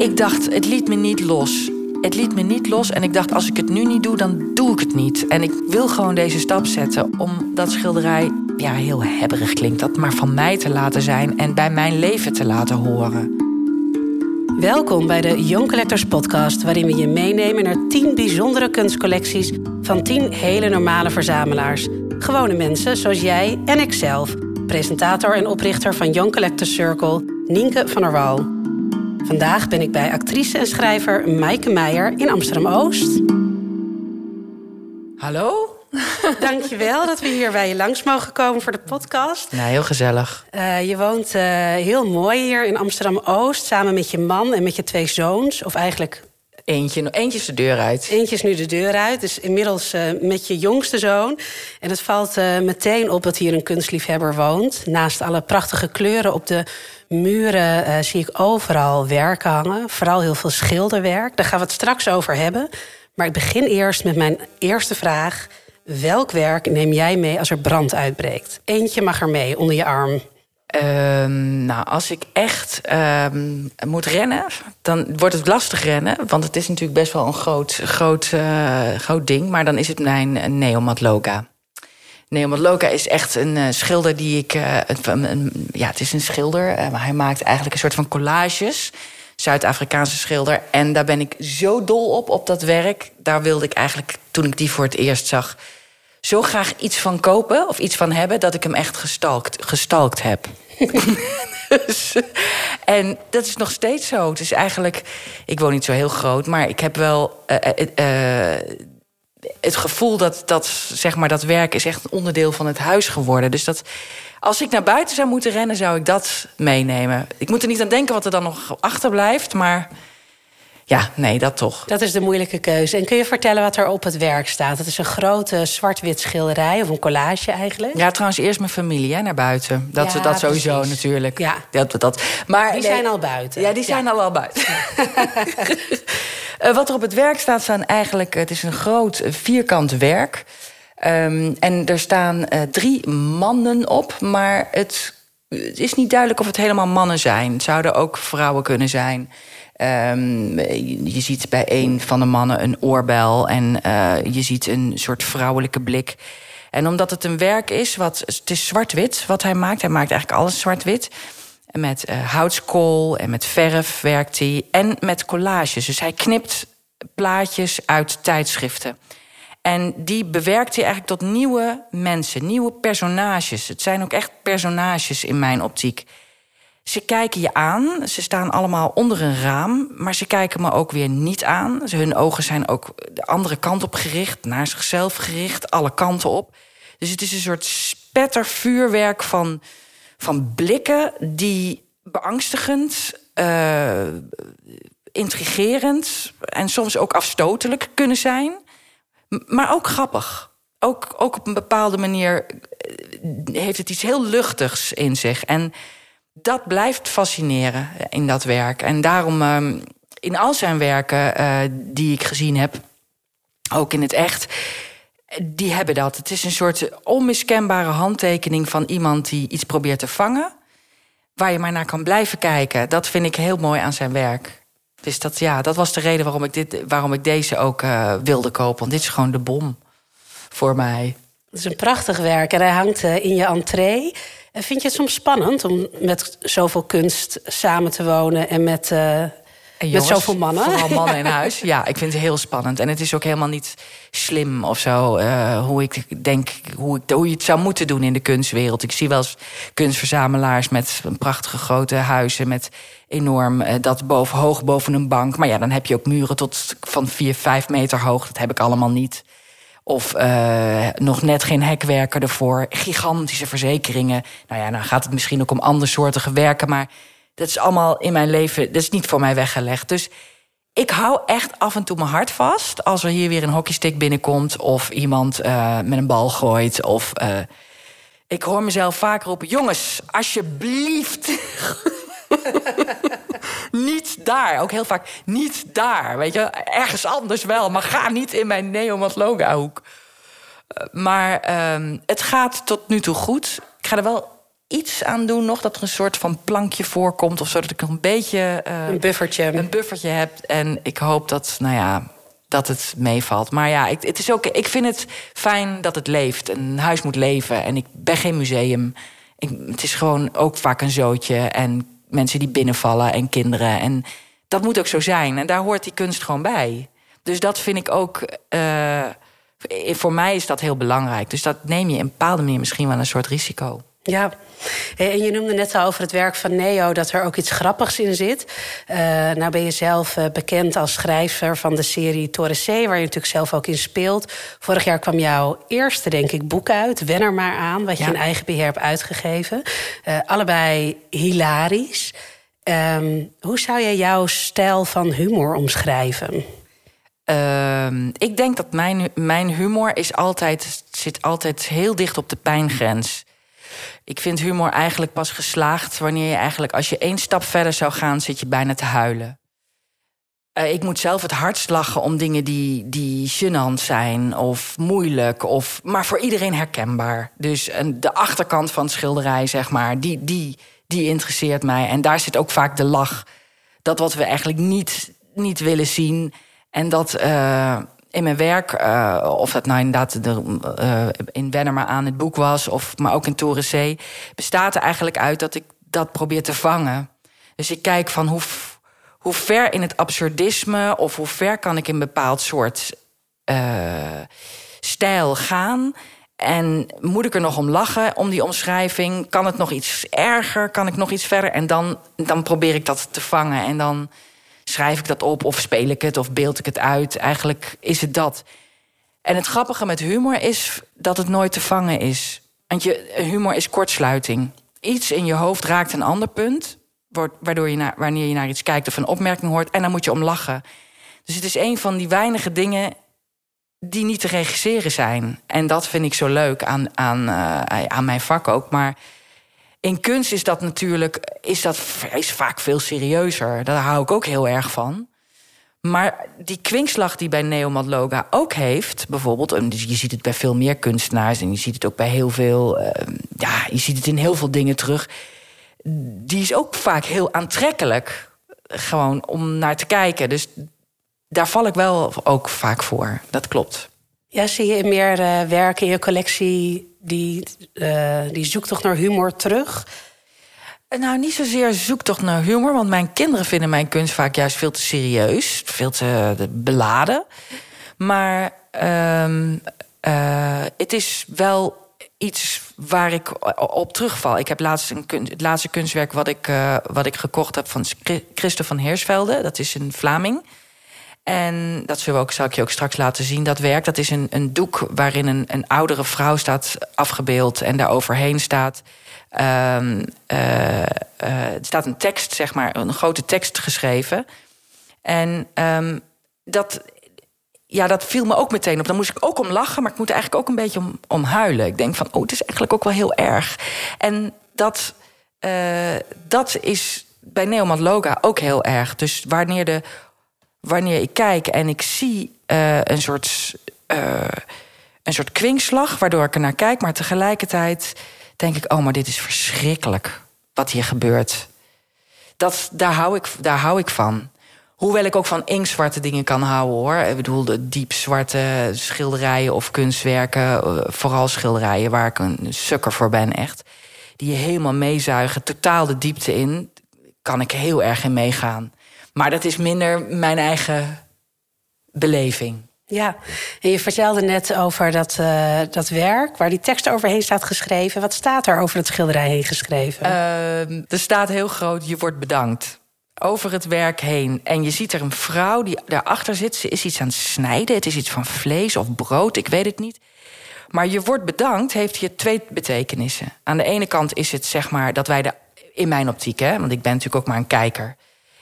Ik dacht, het liet me niet los. Het liet me niet los en ik dacht, als ik het nu niet doe, dan doe ik het niet. En ik wil gewoon deze stap zetten om dat schilderij, ja, heel hebberig klinkt dat, maar van mij te laten zijn en bij mijn leven te laten horen. Welkom bij de Young Collectors Podcast, waarin we je meenemen naar 10 bijzondere kunstcollecties van 10 hele normale verzamelaars. Gewone mensen zoals jij en ikzelf, presentator en oprichter van Young Collectors Circle, Nienke van der Wal. Vandaag ben ik bij actrice en schrijver Maaike Meijer in Amsterdam Oost. Hallo? Dankjewel dat we hier bij je langs mogen komen voor de podcast. Nou, heel gezellig. Uh, je woont uh, heel mooi hier in Amsterdam Oost, samen met je man en met je twee zoons. Of eigenlijk. Eentje, eentje is de deur uit. Eentje is nu de deur uit. Dus inmiddels uh, met je jongste zoon. En het valt meteen op dat hier een kunstliefhebber woont. Naast alle prachtige kleuren op de muren zie ik overal werk hangen. Vooral heel veel schilderwerk. Daar gaan we het straks over hebben. Maar ik begin eerst met mijn eerste vraag. Welk werk neem jij mee als er brand uitbreekt? Eentje mag er mee onder je arm. Um, nou, als ik echt um, moet rennen, dan wordt het lastig rennen. Want het is natuurlijk best wel een groot, groot, uh, groot ding. Maar dan is het mijn Neomat Loka. Neomat Loka is echt een uh, schilder die ik... Uh, een, een, ja, het is een schilder. maar hij maakt eigenlijk een soort van collages. Zuid-Afrikaanse schilder. En daar ben ik zo dol op, op dat werk. Daar wilde ik eigenlijk, toen ik die voor het eerst zag zo graag iets van kopen of iets van hebben dat ik hem echt gestalkt, gestalkt heb. dus, en dat is nog steeds zo. Het is eigenlijk, ik woon niet zo heel groot, maar ik heb wel uh, uh, het gevoel dat, dat, zeg maar, dat werk is echt een onderdeel van het huis geworden. Dus dat als ik naar buiten zou moeten rennen, zou ik dat meenemen. Ik moet er niet aan denken wat er dan nog achterblijft, maar ja, nee, dat toch. Dat is de moeilijke keuze. En kun je vertellen wat er op het werk staat? Het is een grote zwart-wit schilderij, of een collage eigenlijk. Ja, trouwens eerst mijn familie hè, naar buiten. Dat, ja, dat sowieso natuurlijk. Ja. Dat, dat. Maar, die zijn al buiten. Ja, die zijn al buiten. uh, wat er op het werk staat, zijn eigenlijk... Het is een groot vierkant werk. Um, en er staan uh, drie mannen op, maar het, het is niet duidelijk of het helemaal mannen zijn. Het zouden ook vrouwen kunnen zijn... Um, je ziet bij een van de mannen een oorbel en uh, je ziet een soort vrouwelijke blik. En omdat het een werk is, wat, het is zwart-wit wat hij maakt. Hij maakt eigenlijk alles zwart-wit. Met uh, houtskool en met verf werkt hij. En met collages. Dus hij knipt plaatjes uit tijdschriften. En die bewerkt hij eigenlijk tot nieuwe mensen, nieuwe personages. Het zijn ook echt personages in mijn optiek. Ze kijken je aan. Ze staan allemaal onder een raam. Maar ze kijken me ook weer niet aan. Hun ogen zijn ook de andere kant op gericht. Naar zichzelf gericht. Alle kanten op. Dus het is een soort spettervuurwerk van, van blikken... die beangstigend, uh, intrigerend... en soms ook afstotelijk kunnen zijn. Maar ook grappig. Ook, ook op een bepaalde manier eh, heeft het iets heel luchtigs in zich. En dat blijft fascineren in dat werk. En daarom uh, in al zijn werken uh, die ik gezien heb, ook in het echt, die hebben dat. Het is een soort onmiskenbare handtekening van iemand die iets probeert te vangen, waar je maar naar kan blijven kijken. Dat vind ik heel mooi aan zijn werk. Dus dat, ja, dat was de reden waarom ik, dit, waarom ik deze ook uh, wilde kopen. Want dit is gewoon de bom voor mij. Het is een prachtig werk en hij hangt uh, in je entree. En vind je het soms spannend om met zoveel kunst samen te wonen en met, uh, jongens, met zoveel mannen? Vooral mannen in huis. Ja, ik vind het heel spannend. En het is ook helemaal niet slim of zo. Uh, hoe ik denk, hoe, ik, hoe je het zou moeten doen in de kunstwereld. Ik zie wel eens kunstverzamelaars met prachtige grote huizen. Met enorm uh, dat boven, hoog boven een bank. Maar ja, dan heb je ook muren tot van 4, 5 meter hoog. Dat heb ik allemaal niet. Of uh, nog net geen hekwerker ervoor. Gigantische verzekeringen. Nou ja, dan gaat het misschien ook om andersoortige werken. Maar dat is allemaal in mijn leven. Dat is niet voor mij weggelegd. Dus ik hou echt af en toe mijn hart vast. Als er hier weer een hockeystick binnenkomt. Of iemand uh, met een bal gooit. Of uh, ik hoor mezelf vaak roepen: jongens, alsjeblieft. niet daar. Ook heel vaak niet daar. Weet je, ergens anders wel, maar ga niet in mijn Neomat Loga hoek. Eh, maar um, het gaat tot nu toe goed. Ik ga er wel iets aan doen nog. Dat er een soort van plankje voorkomt. Of zodat ik nog een beetje... Uh, een buffertje. Een buffertje heb. En ik hoop dat, nou ja, dat het meevalt. Maar ja, ik, het is ook, ik vind het fijn dat het leeft. Een huis moet leven. En ik ben geen museum. Ik, het is gewoon ook vaak een zootje. En mensen die binnenvallen en kinderen. En dat moet ook zo zijn. En daar hoort die kunst gewoon bij. Dus dat vind ik ook. Uh, voor mij is dat heel belangrijk. Dus dat neem je in een bepaalde manier misschien wel een soort risico. Ja, en je noemde net al over het werk van Neo dat er ook iets grappigs in zit. Uh, nou ben je zelf uh, bekend als schrijver van de serie Torre C, waar je natuurlijk zelf ook in speelt. Vorig jaar kwam jouw eerste, denk ik, boek uit, Wen er maar aan, wat je in eigen beheer hebt uitgegeven. Uh, allebei hilarisch. Um, hoe zou jij jouw stijl van humor omschrijven? Ehm, ik denk dat mijn, mijn humor is altijd, zit altijd heel dicht op de pijngrens. Ik vind humor eigenlijk pas geslaagd wanneer je eigenlijk, als je één stap verder zou gaan, zit je bijna te huilen. Uh, ik moet zelf het hardst lachen om dingen die, die gênant zijn of moeilijk, of, maar voor iedereen herkenbaar. Dus de achterkant van het schilderij, zeg maar, die, die, die interesseert mij. En daar zit ook vaak de lach. Dat wat we eigenlijk niet, niet willen zien. En dat, uh, in mijn werk, uh, of dat nou inderdaad de, uh, in Wenner aan het boek was, of, maar ook in Torensee, bestaat er eigenlijk uit dat ik dat probeer te vangen. Dus ik kijk van hoe, hoe ver in het absurdisme, of hoe ver kan ik in een bepaald soort uh, stijl gaan. En moet ik er nog om lachen, om die omschrijving? Kan het nog iets erger? Kan ik nog iets verder? En dan, dan probeer ik dat te vangen. En dan schrijf ik dat op of speel ik het of beeld ik het uit. Eigenlijk is het dat. En het grappige met humor is dat het nooit te vangen is. Want je, humor is kortsluiting. Iets in je hoofd raakt een ander punt, waardoor je wanneer je naar iets kijkt of een opmerking hoort, en dan moet je om lachen. Dus het is een van die weinige dingen die niet te regisseren zijn. En dat vind ik zo leuk aan, aan, uh, aan mijn vak ook. Maar in kunst is dat natuurlijk is dat, is vaak veel serieuzer. Daar hou ik ook heel erg van. Maar die kwinkslag die bij Neo Loga ook heeft, bijvoorbeeld, en je ziet het bij veel meer kunstenaars en je ziet het ook bij heel veel, uh, ja, je ziet het in heel veel dingen terug. Die is ook vaak heel aantrekkelijk, gewoon om naar te kijken. Dus daar val ik wel ook vaak voor. Dat klopt. Ja, zie je meer uh, werken in je collectie die, uh, die naar humor terug? Nou, niet zozeer zoektocht naar humor, want mijn kinderen vinden mijn kunst vaak juist veel te serieus, veel te beladen. Maar uh, het is wel iets waar ik op terugval. Ik heb laatst een het laatste kunstwerk wat ik, wat ik gekocht heb van Christophe van Heersvelde. Dat is een Vlaming. En dat zullen we ook, zal ik je ook straks laten zien. Dat werk, dat is een, een doek waarin een, een oudere vrouw staat afgebeeld. En daar overheen staat. Um, er staat een tekst, zeg maar, een grote tekst geschreven. En um, dat, ja, dat viel me ook meteen op. Dan moest ik ook om lachen, maar ik moet eigenlijk ook een beetje om, om huilen. Ik denk van, oh, het is eigenlijk ook wel heel erg. En dat, uh, dat is bij Neomand Loga ook heel erg. Dus wanneer de wanneer ik kijk en ik zie uh, een soort. Uh, een soort kwinkslag, waardoor ik er naar kijk. Maar tegelijkertijd denk ik: oh, maar dit is verschrikkelijk wat hier gebeurt. Dat, daar, hou ik, daar hou ik van. Hoewel ik ook van inkzwarte dingen kan houden hoor. Ik bedoel, de diepzwarte schilderijen of kunstwerken. Eh, vooral schilderijen waar ik een sukker voor ben, echt. Die je helemaal meezuigen, totaal de diepte in. Kan ik heel erg in meegaan. Maar dat is minder mijn eigen beleving. Ja, en je vertelde net over dat, uh, dat werk waar die tekst overheen staat geschreven. Wat staat er over het schilderij heen geschreven? Uh, er staat heel groot: je wordt bedankt. Over het werk heen. En je ziet er een vrouw die daarachter zit. Ze is iets aan het snijden. Het is iets van vlees of brood, ik weet het niet. Maar je wordt bedankt heeft hier twee betekenissen. Aan de ene kant is het zeg maar dat wij de, in mijn optiek, hè, want ik ben natuurlijk ook maar een kijker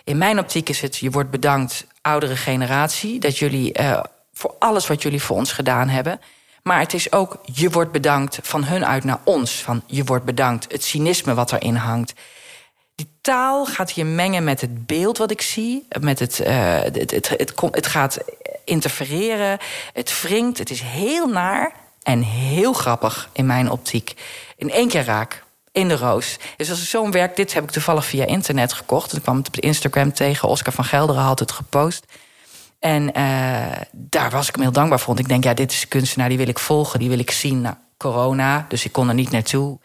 in mijn optiek is het, je wordt bedankt, oudere generatie, dat jullie uh, voor alles wat jullie voor ons gedaan hebben. Maar het is ook, je wordt bedankt van hun uit naar ons. Van je wordt bedankt, het cynisme wat erin hangt. Die taal gaat hier mengen met het beeld wat ik zie. Met het, uh, het, het, het, het, gaat interfereren. Het wringt. Het is heel naar en heel grappig in mijn optiek. In één keer raak. In de roos. Dus als ik zo'n werk, dit heb ik toevallig via internet gekocht. Ik kwam het op Instagram tegen. Oscar van Gelderen had het gepost. En uh, daar was ik hem heel dankbaar voor. Want ik denk, ja, dit is een kunstenaar, die wil ik volgen, die wil ik zien. Nou, corona, dus ik kon er niet naartoe.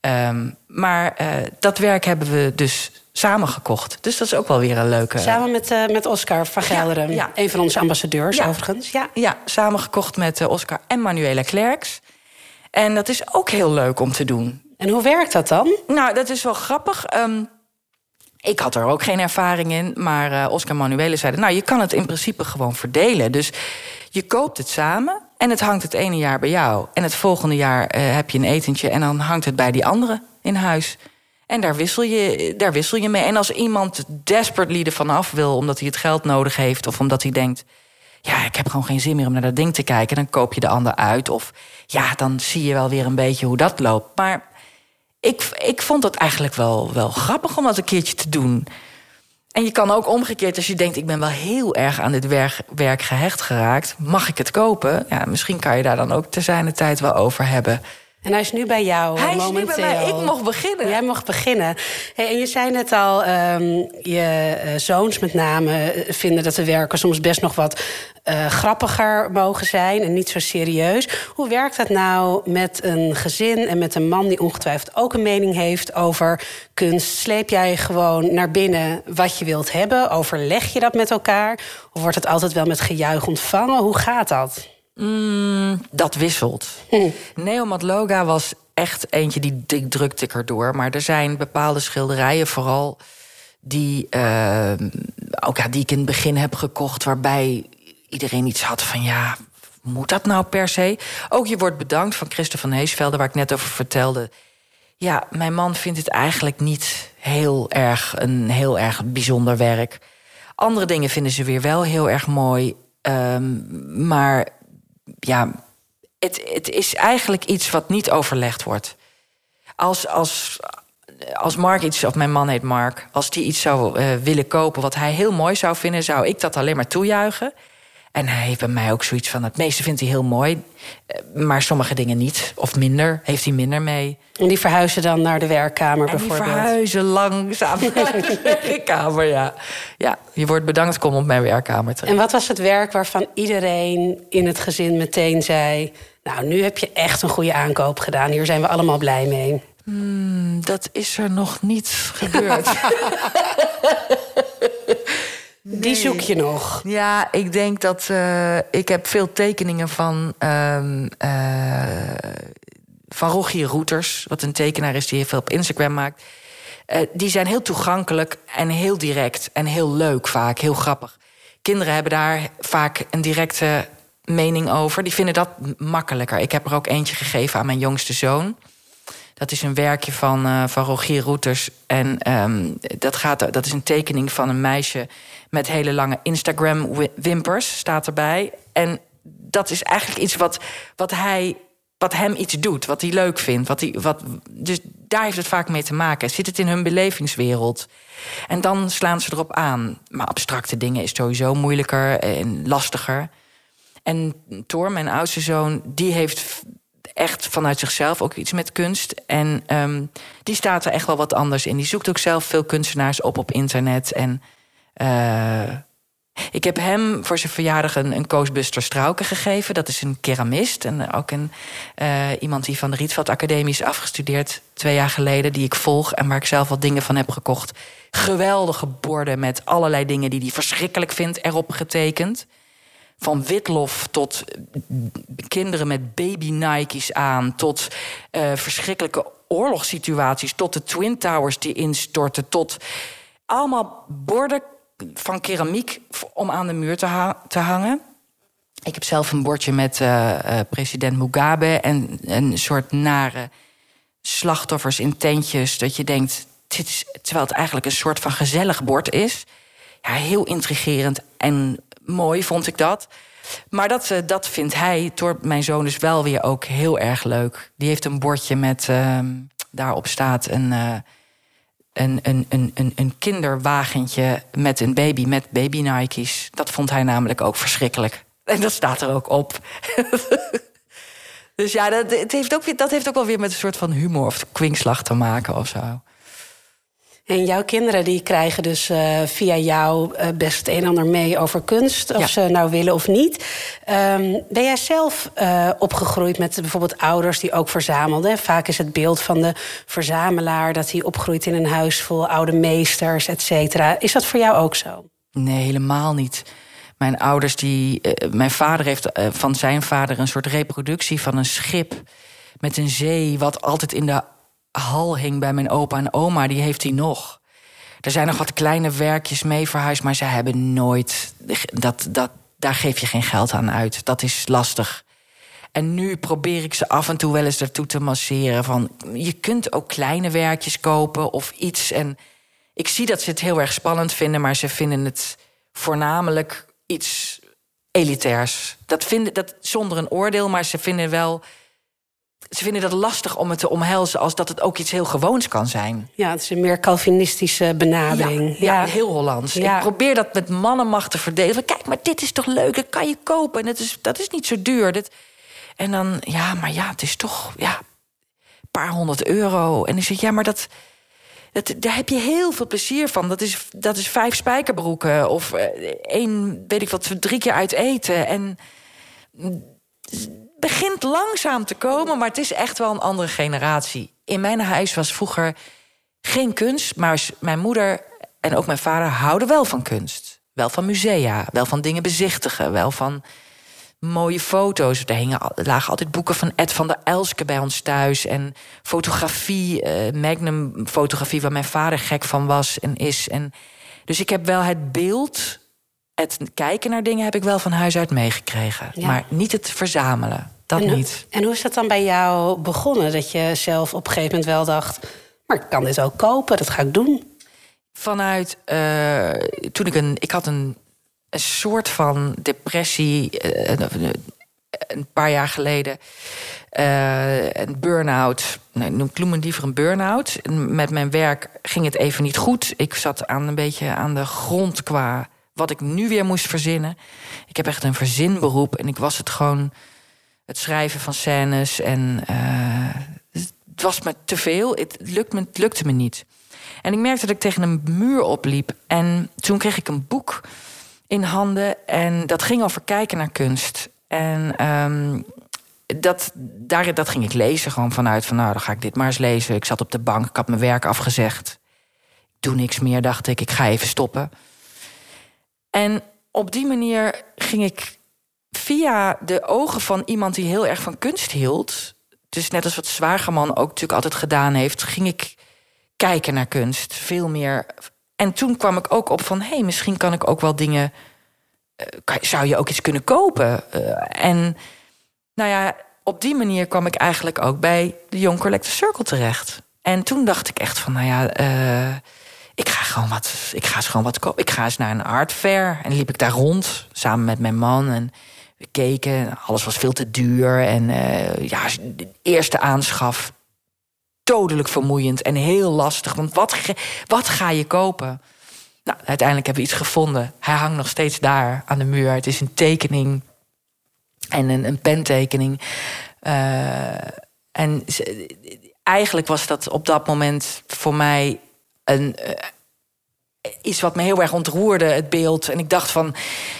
Um, maar uh, dat werk hebben we dus samen gekocht. Dus dat is ook wel weer een leuke... Samen met, uh, met Oscar van Gelderen. Ja, ja. Een van onze ambassadeurs, ja. overigens. Ja, ja samen gekocht met Oscar en Manuela Klerks. En dat is ook heel leuk om te doen. En hoe werkt dat dan? Nou, dat is wel grappig. Um, ik had er ook geen ervaring in, maar uh, Oscar Manuele zeiden... nou, je kan het in principe gewoon verdelen. Dus je koopt het samen en het hangt het ene jaar bij jou. En het volgende jaar uh, heb je een etentje en dan hangt het bij die andere in huis. En daar wissel je, daar wissel je mee. En als iemand desperately ervan af wil omdat hij het geld nodig heeft... of omdat hij denkt, ja, ik heb gewoon geen zin meer om naar dat ding te kijken... dan koop je de ander uit. Of ja, dan zie je wel weer een beetje hoe dat loopt. Maar ik, ik vond het eigenlijk wel, wel grappig om dat een keertje te doen. En je kan ook omgekeerd, als je denkt... ik ben wel heel erg aan dit werk, werk gehecht geraakt... mag ik het kopen? Ja, misschien kan je daar dan ook te zijn de tijd wel over hebben... En hij is nu bij jou hij momenteel. is nu bij mij. Ik mocht beginnen. Jij mocht beginnen. Hey, en je zei net al, um, je uh, zoons met name eh, vinden dat de werken soms best nog wat uh, grappiger mogen zijn en niet zo serieus. Hoe werkt dat nou met een gezin en met een man die ongetwijfeld ook een mening heeft over kunst? Sleep jij gewoon naar binnen wat je wilt hebben? Overleg je dat met elkaar? Of wordt het altijd wel met gejuich ontvangen? Hoe gaat dat? Mm, dat wisselt. Hm. Neomat Loga was echt eentje die, die drukte ik erdoor. Maar er zijn bepaalde schilderijen vooral... Die, uh, ook, ja, die ik in het begin heb gekocht... waarbij iedereen iets had van... ja, moet dat nou per se? Ook je wordt bedankt van Christen van Heesvelde... waar ik net over vertelde. Ja, mijn man vindt het eigenlijk niet heel erg... een heel erg bijzonder werk. Andere dingen vinden ze weer wel heel erg mooi... Um, maar ja, het, het is eigenlijk iets wat niet overlegd wordt. Als, als, als Mark iets, of mijn man heet Mark, als die iets zou uh, willen kopen wat hij heel mooi zou vinden, zou ik dat alleen maar toejuichen. En hij heeft bij mij ook zoiets van: het meeste vindt hij heel mooi, eh, maar sommige dingen niet. Of minder, heeft hij minder mee. En die verhuizen dan naar de werkkamer en bijvoorbeeld? Die verhuizen langzaam naar de werkkamer, ja. Ja, je wordt bedankt, kom op mijn werkkamer terug. En wat was het werk waarvan iedereen in het gezin meteen zei: Nou, nu heb je echt een goede aankoop gedaan, hier zijn we allemaal blij mee? Hmm, dat is er nog niet gebeurd. Die zoek je nog? Ja, ik denk dat uh, ik heb veel tekeningen van. Uh, uh, van Rogier Roeters, wat een tekenaar is die heel veel op Instagram maakt. Uh, die zijn heel toegankelijk en heel direct en heel leuk vaak, heel grappig. Kinderen hebben daar vaak een directe mening over. Die vinden dat makkelijker. Ik heb er ook eentje gegeven aan mijn jongste zoon. Dat is een werkje van, uh, van Rogier Roeters. En um, dat, gaat, dat is een tekening van een meisje met hele lange Instagram-wimpers, staat erbij. En dat is eigenlijk iets wat, wat, hij, wat hem iets doet, wat hij leuk vindt. Wat hij, wat, dus daar heeft het vaak mee te maken. Zit het in hun belevingswereld? En dan slaan ze erop aan. Maar abstracte dingen is sowieso moeilijker en lastiger. En Thor, mijn oudste zoon, die heeft echt vanuit zichzelf ook iets met kunst. En um, die staat er echt wel wat anders in. Die zoekt ook zelf veel kunstenaars op op internet. En uh, ik heb hem voor zijn verjaardag een, een Coastbuster Strauken gegeven. Dat is een keramist en ook een, uh, iemand die van de Rietveld Academie is afgestudeerd twee jaar geleden, die ik volg en waar ik zelf wat dingen van heb gekocht. Geweldige borden met allerlei dingen die hij verschrikkelijk vindt erop getekend. Van witlof tot kinderen met baby Nike's aan, tot uh, verschrikkelijke oorlogssituaties, tot de Twin Towers die instorten, tot allemaal borden van keramiek om aan de muur te, te hangen. Ik heb zelf een bordje met uh, uh, president Mugabe en een soort nare slachtoffers in tentjes. Dat je denkt, dit is, terwijl het eigenlijk een soort van gezellig bord is. Ja, heel intrigerend en mooi vond ik dat. Maar dat, uh, dat vindt hij, door mijn zoon dus wel weer ook heel erg leuk. Die heeft een bordje met, daarop staat een een, een, een, een, kinderwagentje met een baby met baby Nike's. Dat vond hij namelijk ook verschrikkelijk. En dat staat er ook op. Dus ja, dat, het heeft ook, dat heeft ook wel weer met een soort van humor of kwinkslag te maken of zo. En jouw kinderen die krijgen dus uh, via jou uh, best het een en ander mee over kunst, of ze nou willen of niet. Um, ben jij zelf uh, opgegroeid met bijvoorbeeld ouders die ook verzamelden? Vaak is het beeld van de verzamelaar dat hij opgroeit in een huis vol oude meesters, et cetera. Is dat voor jou ook zo? Nee, helemaal niet. Mijn ouders, die. mijn vader heeft van zijn vader een soort reproductie van een schip met een zee, wat altijd in de hal hing bij mijn opa en oma, die heeft hij nog. Er zijn nog wat kleine werkjes mee verhuisd, maar ze hebben nooit. Dat, dat, daar geef je geen geld aan uit. Dat is lastig. En nu probeer ik ze af en toe wel eens ertoe te masseren. Van je kunt ook kleine werkjes kopen of iets. En ik zie dat ze het heel erg spannend vinden, maar ze vinden het voornamelijk iets elitairs. Dat vinden dat zonder een oordeel, maar ze vinden wel ze vinden dat lastig om het te omhelzen als dat het ook iets heel gewoons kan zijn. Ja, het is een meer Calvinistische benadering. Ja, ja. heel Hollands. Ik probeer dat met mannenmacht te verdelen. Kijk, maar dit is toch leuk, dat kan je kopen. En dat is, dat is niet zo duur. Dat... En dan, ja, maar ja, het is toch ja, een paar honderd euro. En dan zeg ja, maar dat, dat, daar heb je heel veel plezier van. Dat is, dat is vijf spijkerbroeken of uh, één, weet ik wat, drie keer uit eten. En begint langzaam te komen, maar het is echt wel een andere generatie. In mijn huis was vroeger geen kunst, maar mijn moeder en ook mijn vader houden wel van kunst. Wel van musea, wel van dingen bezichtigen, wel van mooie foto's. Er, hingen, lagen altijd boeken van Ed van der Elske bij ons thuis. En fotografie, uh, magnum fotografie, waar mijn vader gek van was en is. En, dus ik heb wel het beeld het kijken naar dingen heb ik wel van huis uit meegekregen. Maar niet het verzamelen. Dat en, niet. En hoe is dat dan bij jou begonnen? Dat je zelf op een gegeven moment wel dacht... maar ik kan dit ook kopen, dat ga ik doen. Vanuit uh, toen ik een... Ik had een, een soort van depressie... Uh, een paar jaar geleden. Uh, een burn-out. Nee, noem ik liever een burn-out. Met mijn werk ging het even niet goed. Ik zat aan een beetje aan de grond qua wat ik nu weer moest verzinnen. Ik heb echt een verzinberoep en ik was het gewoon het schrijven van scènes. En uh, het was me te veel. Het, lukt me, lukte me niet. En ik merkte dat ik tegen een muur opliep. En toen kreeg ik een boek in handen. En dat ging over kijken naar kunst. En um, dat, daar, dat ging ik lezen gewoon vanuit van... nou, dan ga ik dit maar eens lezen. Ik zat op de bank, ik had mijn werk afgezegd. Ik doe niks meer, dacht ik. Ik ga even stoppen. En op die manier ging ik via de ogen van iemand die heel erg van kunst hield. Dus net als wat Zwageman ook natuurlijk altijd gedaan heeft, ging ik kijken naar kunst. Veel meer. En toen kwam ik ook op van hé, hey, misschien kan ik ook wel dingen. Uh, zou je ook iets kunnen kopen? Uh, en nou ja, op die manier kwam ik eigenlijk ook bij de Young Collector Circle terecht. En toen dacht ik echt van, nou ja, uh, ik ga gewoon wat, ik ga eens gewoon wat kopen. Ik ga eens naar een art fair en liep ik daar rond samen met mijn man en we keken. Alles was veel te duur en uh, ja, de eerste aanschaf dodelijk vermoeiend en heel lastig. Want wat, wat ga je kopen? Nou, uiteindelijk hebben we iets gevonden. Hij hangt nog steeds daar aan de muur. Het is een tekening en een, een pentekening. Uh, en eigenlijk was dat op dat moment voor mij een, uh, iets wat me heel erg ontroerde, het beeld. En ik dacht van,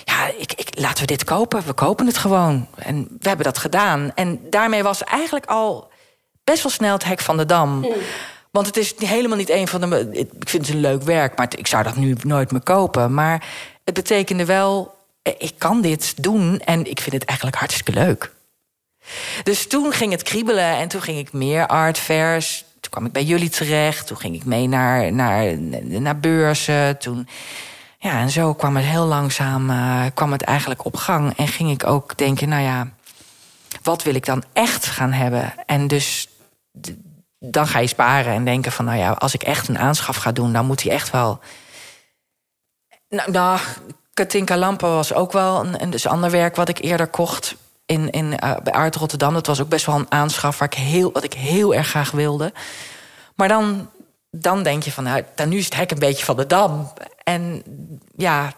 ja, ik, ik, laten we dit kopen. We kopen het gewoon. En we hebben dat gedaan. En daarmee was eigenlijk al best wel snel het hek van de dam. Mm. Want het is helemaal niet een van de... Ik vind het een leuk werk, maar ik zou dat nu nooit meer kopen. Maar het betekende wel, eh, ik kan dit doen en ik vind het eigenlijk hartstikke leuk. Dus toen ging het kriebelen en toen ging ik meer art fairs toen kwam ik bij jullie terecht. Toen ging ik mee naar, naar, naar beurzen. Toen, ja, en zo kwam het heel langzaam uh, kwam het eigenlijk op gang. En ging ik ook denken, nou ja, wat wil ik dan echt gaan hebben? En dus dan ga je sparen en denken van, nou ja, als ik echt een aanschaf ga doen, dan moet hij echt wel. Nou, nou Katinka Lampen was ook wel een, een dus ander werk wat ik eerder kocht in, in, uh, bij Art Rotterdam. Dat was ook best wel een aanschaf waar ik heel, wat ik heel erg graag wilde. Maar dan, dan denk je van, nou, dan nu is het hek een beetje van de dam. En ja,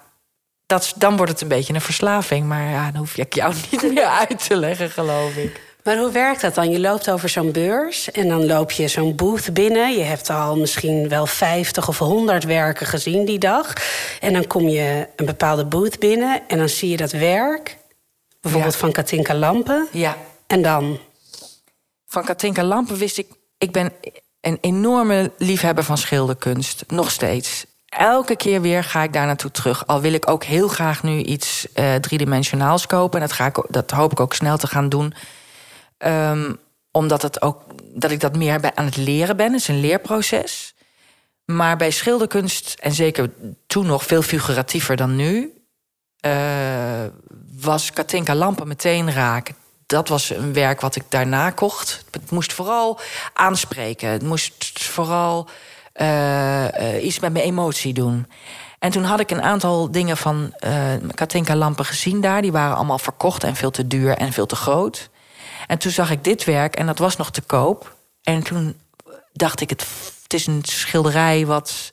dat, dan wordt het een beetje een verslaving. Maar ja, dan hoef ik jou niet meer uit te leggen, geloof ik. Maar hoe werkt dat dan? Je loopt over zo'n beurs en dan loop je zo'n booth binnen. Je hebt al misschien wel 50 of 100 werken gezien die dag. En dan kom je een bepaalde booth binnen en dan zie je dat werk. Bijvoorbeeld van Katinka Lampen. Ja. En dan? Van Katinka Lampen wist ik... Ik ben een enorme liefhebber van schilderkunst. Nog steeds. Elke keer weer ga ik daar naartoe terug. Al wil ik ook heel graag nu iets uh, driedimensionaals kopen. En dat, ga ik, dat hoop ik ook snel te gaan doen. Um, omdat het ook, dat ik dat meer aan het leren ben. Het is een leerproces. Maar bij schilderkunst, en zeker toen nog veel figuratiever dan nu... Uh, was Katinka Lampen meteen raak. Dat was een werk wat ik daarna kocht. Het moest vooral aanspreken. Het moest vooral uh, iets met mijn emotie doen. En toen had ik een aantal dingen van Katinka Lampen gezien daar. Die waren allemaal verkocht en veel te duur en veel te groot. En toen zag ik dit werk en dat was nog te koop. En toen dacht ik, het, is een schilderij wat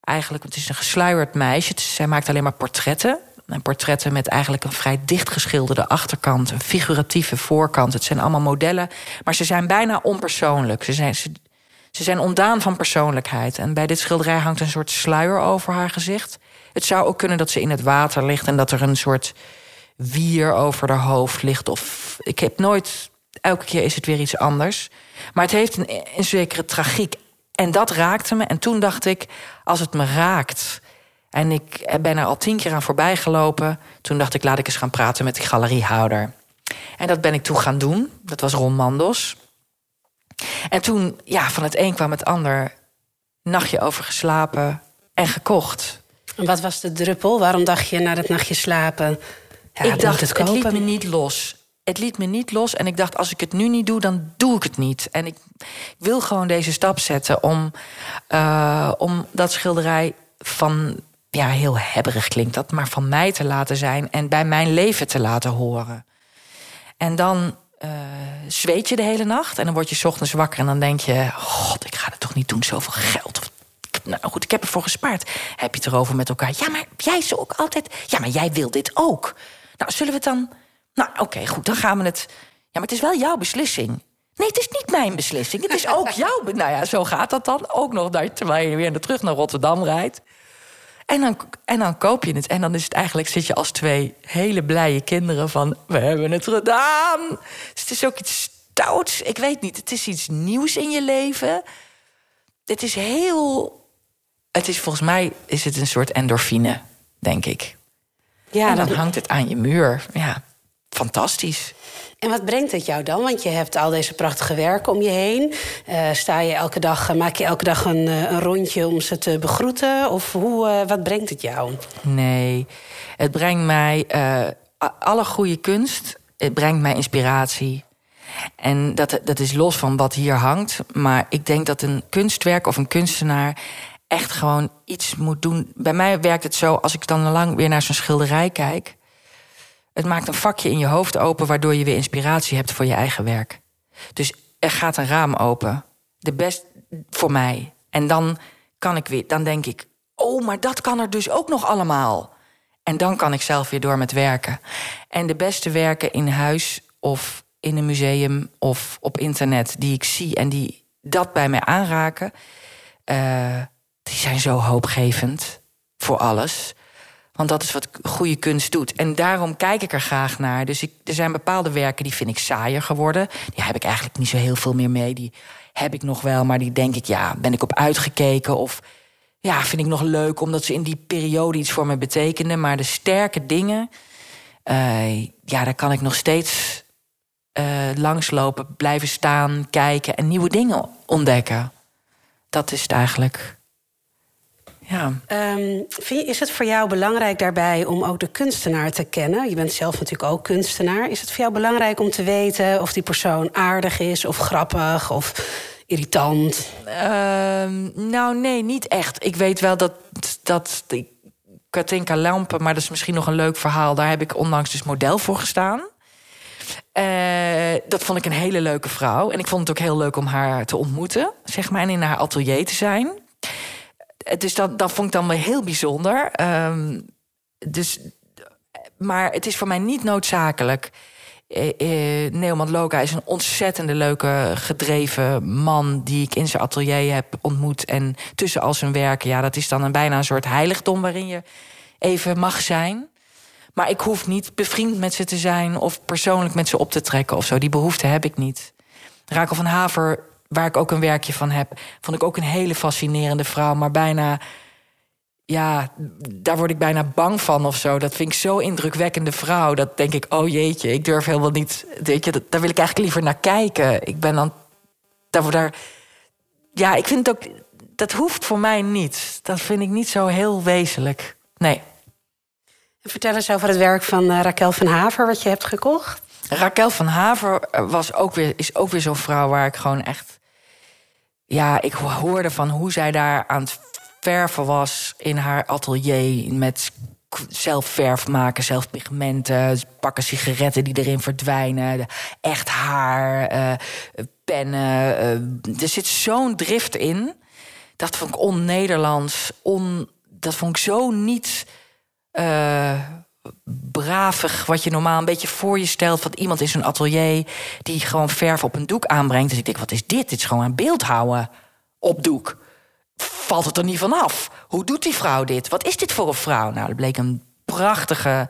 eigenlijk, het is een gesluierd meisje. Zij maakt alleen maar portretten. En portretten met eigenlijk een vrij dicht geschilderde achterkant, een figuratieve voorkant. Het zijn allemaal modellen, maar ze zijn bijna onpersoonlijk. Ze zijn, ze, ze zijn ontdaan van persoonlijkheid. En bij dit schilderij hangt een soort sluier over haar gezicht. Het zou ook kunnen dat ze in het water ligt en dat er een soort wier over haar hoofd ligt. Of ik heb nooit. Elke keer is het weer iets anders. Maar het heeft een, een zekere tragiek. En dat raakte me. En toen dacht ik, als het me raakt. En ik ben er al tien keer aan voorbij gelopen. Toen dacht ik, laat ik eens gaan praten met die galeriehouder. En dat ben ik toen gaan doen. Dat was Ron Mandos. En toen, ja, van het een kwam het ander. Nachtje over geslapen en gekocht. En wat was de druppel? Waarom dacht je na dat nachtje slapen? ik dacht, het, het liet me niet los. Het liet me niet los. En ik dacht, als ik het nu niet doe, dan doe ik het niet. En ik wil gewoon deze stap zetten om, uh, om dat schilderij van, ja, heel hebberig klinkt dat, maar van mij te laten zijn en bij mijn leven te laten horen. En dan uh, zweet je de hele nacht en dan word je ochtends wakker en dan denk je: God, ik ga het toch niet doen, zoveel geld. Of, nou goed, ik heb ervoor gespaard. Heb je het erover met elkaar? Ja, maar jij zo ook altijd. Ja, maar jij wil dit ook. Nou, zullen we het dan. Nou, oké, goed, dan gaan we het. Ja, maar het is wel jouw beslissing. Nee, het is niet mijn beslissing. Het is ook jouw. Nou ja, zo gaat dat dan ook nog. Terwijl je weer terug naar Rotterdam rijdt. En dan, en dan koop je het. En dan is het eigenlijk, zit je als twee hele blije kinderen van... we hebben het gedaan. Dus het is ook iets stouts. Ik weet niet, het is iets nieuws in je leven. Het is heel... Het is volgens mij is het een soort endorfine, denk ik. Ja, en dan hangt het aan je muur. Ja, fantastisch. En wat brengt het jou dan? Want je hebt al deze prachtige werken om je heen. Uh, sta je elke dag, maak je elke dag een, eh, een rondje om ze te begroeten? Of hoe, wat brengt het jou? Nee, het brengt mij alle goede kunst. Het brengt mij inspiratie. En dat, dat is los van wat hier hangt. Maar ik denk dat een kunstwerk of een kunstenaar echt gewoon iets moet doen. Bij mij werkt het zo, als ik dan lang weer naar zo'n schilderij kijk. Het maakt een vakje in je hoofd open, waardoor je weer inspiratie hebt voor je eigen werk. Dus er gaat een raam open. De best voor mij. En dan kan ik weer, dan denk ik, oh, maar dat kan er dus ook nog allemaal. En dan kan ik zelf weer door met werken. En de beste werken in huis of in een museum of op internet die ik zie en die dat bij mij aanraken. Uh, die zijn zo hoopgevend voor alles. Want dat is wat goede kunst doet. En daarom kijk ik er graag naar. Dus ik, er zijn bepaalde werken die vind ik saaier geworden. Die heb ik eigenlijk niet zo heel veel meer mee. Die heb ik nog wel, maar die denk ik, ja, ben ik op uitgekeken? Of ja, vind ik nog leuk omdat ze in die periode iets voor me betekenden. Maar de sterke dingen, uh, ja, daar kan ik nog steeds uh, langslopen, blijven staan, kijken en nieuwe dingen ontdekken. Dat is het eigenlijk. Ja. Um, vind je, is het voor jou belangrijk daarbij om ook de kunstenaar te kennen? Je bent zelf natuurlijk ook kunstenaar. Is het voor jou belangrijk om te weten of die persoon aardig is of grappig of irritant? Um, nou, nee, niet echt. Ik weet wel dat, dat die Katinka Lampen, maar dat is misschien nog een leuk verhaal. Daar heb ik onlangs dus model voor gestaan. Uh, dat vond ik een hele leuke vrouw. En ik vond het ook heel leuk om haar te ontmoeten, zeg maar, en in haar atelier te zijn dus dat, dat vond ik dan wel heel bijzonder. Um, dus, maar het is voor mij niet noodzakelijk. Uh, Neoman Loka is een ontzettende leuke, gedreven man... die ik in zijn atelier heb ontmoet. En tussen al zijn werken, ja, dat is dan een, bijna een soort heiligdom... waarin je even mag zijn. Maar ik hoef niet bevriend met ze te zijn... of persoonlijk met ze op te trekken of zo. Die behoefte heb ik niet. Rakel van Haver, waar ik ook een werkje van heb... vond ik ook een hele fascinerende vrouw, maar bijna ja, daar word ik bijna bang van of zo. Dat vind ik zo indrukwekkende vrouw. Dat denk ik, oh jeetje, ik durf helemaal niet. Weet je, daar wil ik eigenlijk liever naar kijken. Ik ben dan. Daar, daar, ja, ik vind het ook. Dat hoeft voor mij niet. Dat vind ik niet zo heel wezenlijk. Nee. Vertel eens over het werk van uh, Raquel van Haver, wat je hebt gekocht. Raquel van Haver was ook weer, is ook weer zo'n vrouw waar ik gewoon echt. Ja, ik hoorde van hoe zij daar aan het verven was in haar atelier met zelf verf maken, zelf pigmenten, pakken sigaretten die erin verdwijnen, echt haar, uh, pennen. Uh, er zit zo'n drift in. Dat vond ik on-Nederlands. On, dat vond ik zo niet uh, bravig. Wat je normaal een beetje voor je stelt van iemand in zo'n atelier die gewoon verf op een doek aanbrengt. Dus ik denk, wat is dit? Dit is gewoon een beeldhouden op doek valt het er niet vanaf. Hoe doet die vrouw dit? Wat is dit voor een vrouw? Nou, dat bleek een prachtige,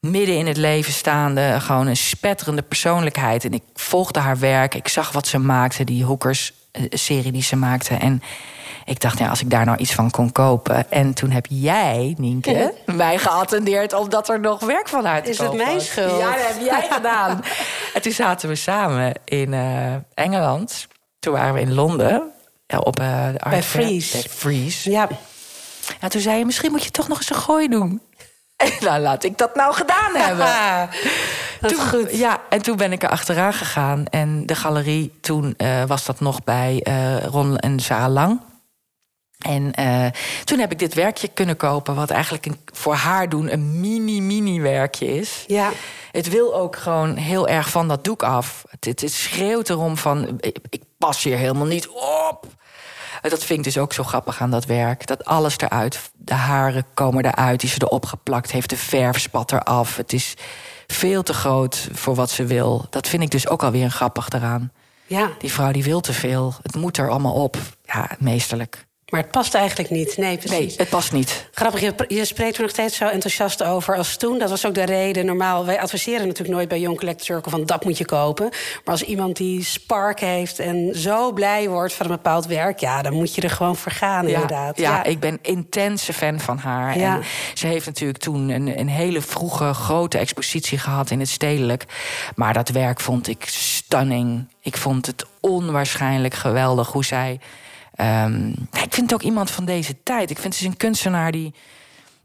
midden in het leven staande, gewoon een spetterende persoonlijkheid. En ik volgde haar werk. Ik zag wat ze maakte, die Hoekers-serie eh, die ze maakte. En ik dacht, ja, als ik daar nou iets van kon kopen. En toen heb jij, Nienke, mij geattendeerd omdat er nog werk van uit Is het mijn schuld? Ja, dat heb jij gedaan. en toen zaten we samen in uh, Engeland. Toen waren we in Londen ja, op uh, de Bij Freeze. Freeze. Ja. En toen zei je, misschien moet je toch nog eens een gooi doen. En nou, laat ik dat nou gedaan hebben. Toen, goed. Ja, en toen ben ik er achteraan gegaan. En de galerie, toen uh, was dat nog bij uh, Ron en Sarah Lang. En uh, toen heb ik dit werkje kunnen kopen, wat eigenlijk een, voor haar doen een mini-mini werkje is. Ja. Het wil ook gewoon heel erg van dat doek af. Het, het schreeuwt erom van, ik, ik pas hier helemaal niet op. Dat vind ik dus ook zo grappig aan dat werk. Dat alles eruit, de haren komen eruit, die ze erop geplakt heeft, de verf spat eraf. Het is veel te groot voor wat ze wil. Dat vind ik dus ook alweer een grappig eraan. Ja. Die vrouw die wil te veel. Het moet er allemaal op. Ja, meesterlijk. Maar het past eigenlijk niet. Nee, precies. Nee, het past niet. Grappig, je, je spreekt er nog steeds zo enthousiast over als toen. Dat was ook de reden. Normaal, wij adviseren natuurlijk nooit bij Young Collector Circle van dat moet je kopen. Maar als iemand die spark heeft en zo blij wordt van een bepaald werk, ja, dan moet je er gewoon voor gaan, inderdaad. Ja, ja, ik ben intense fan van haar. Ja. En ze heeft natuurlijk toen een, een hele vroege, grote expositie gehad in het stedelijk. Maar dat werk vond ik stunning. Ik vond het onwaarschijnlijk geweldig hoe zij Um, ik vind het ook iemand van deze tijd. Ik vind het een kunstenaar die,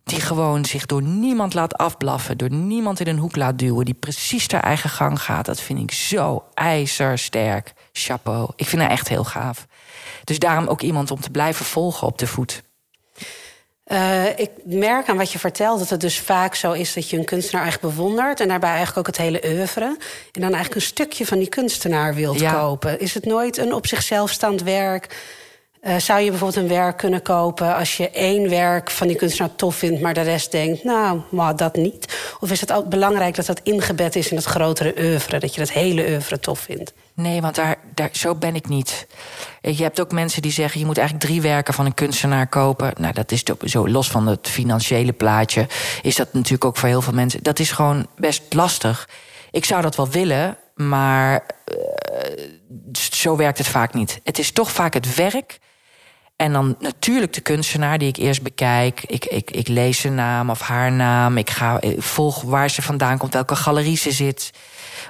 die gewoon zich door niemand laat afblaffen, door niemand in een hoek laat duwen, die precies haar eigen gang gaat. Dat vind ik zo ijzersterk. Chapeau. Ik vind haar echt heel gaaf. Dus daarom ook iemand om te blijven volgen op de voet. Uh, ik merk aan wat je vertelt dat het dus vaak zo is dat je een kunstenaar echt bewondert en daarbij eigenlijk ook het hele oeuvre. En dan eigenlijk een stukje van die kunstenaar wilt kopen. Is het nooit een op zichzelf staand werk? Uh, zou je bijvoorbeeld een werk kunnen kopen als je één werk van die kunstenaar tof vindt, maar de rest denkt, nou, maar dat niet? Of is het altijd belangrijk dat dat ingebed is in het grotere oeuvre, dat je dat hele oeuvre tof vindt? Nee, want daar, daar, zo ben ik niet. Je hebt ook mensen die zeggen: je moet eigenlijk drie werken van een kunstenaar kopen. Nou, dat is zo los van het financiële plaatje. Is dat natuurlijk ook voor heel veel mensen. Dat is gewoon best lastig. Ik zou dat wel willen, maar uh, zo werkt het vaak niet. Het is toch vaak het werk en dan natuurlijk de kunstenaar die ik eerst bekijk. Ik, ik, ik lees zijn naam of haar naam. Ik, ga, ik volg waar ze vandaan komt, welke galerie ze zit.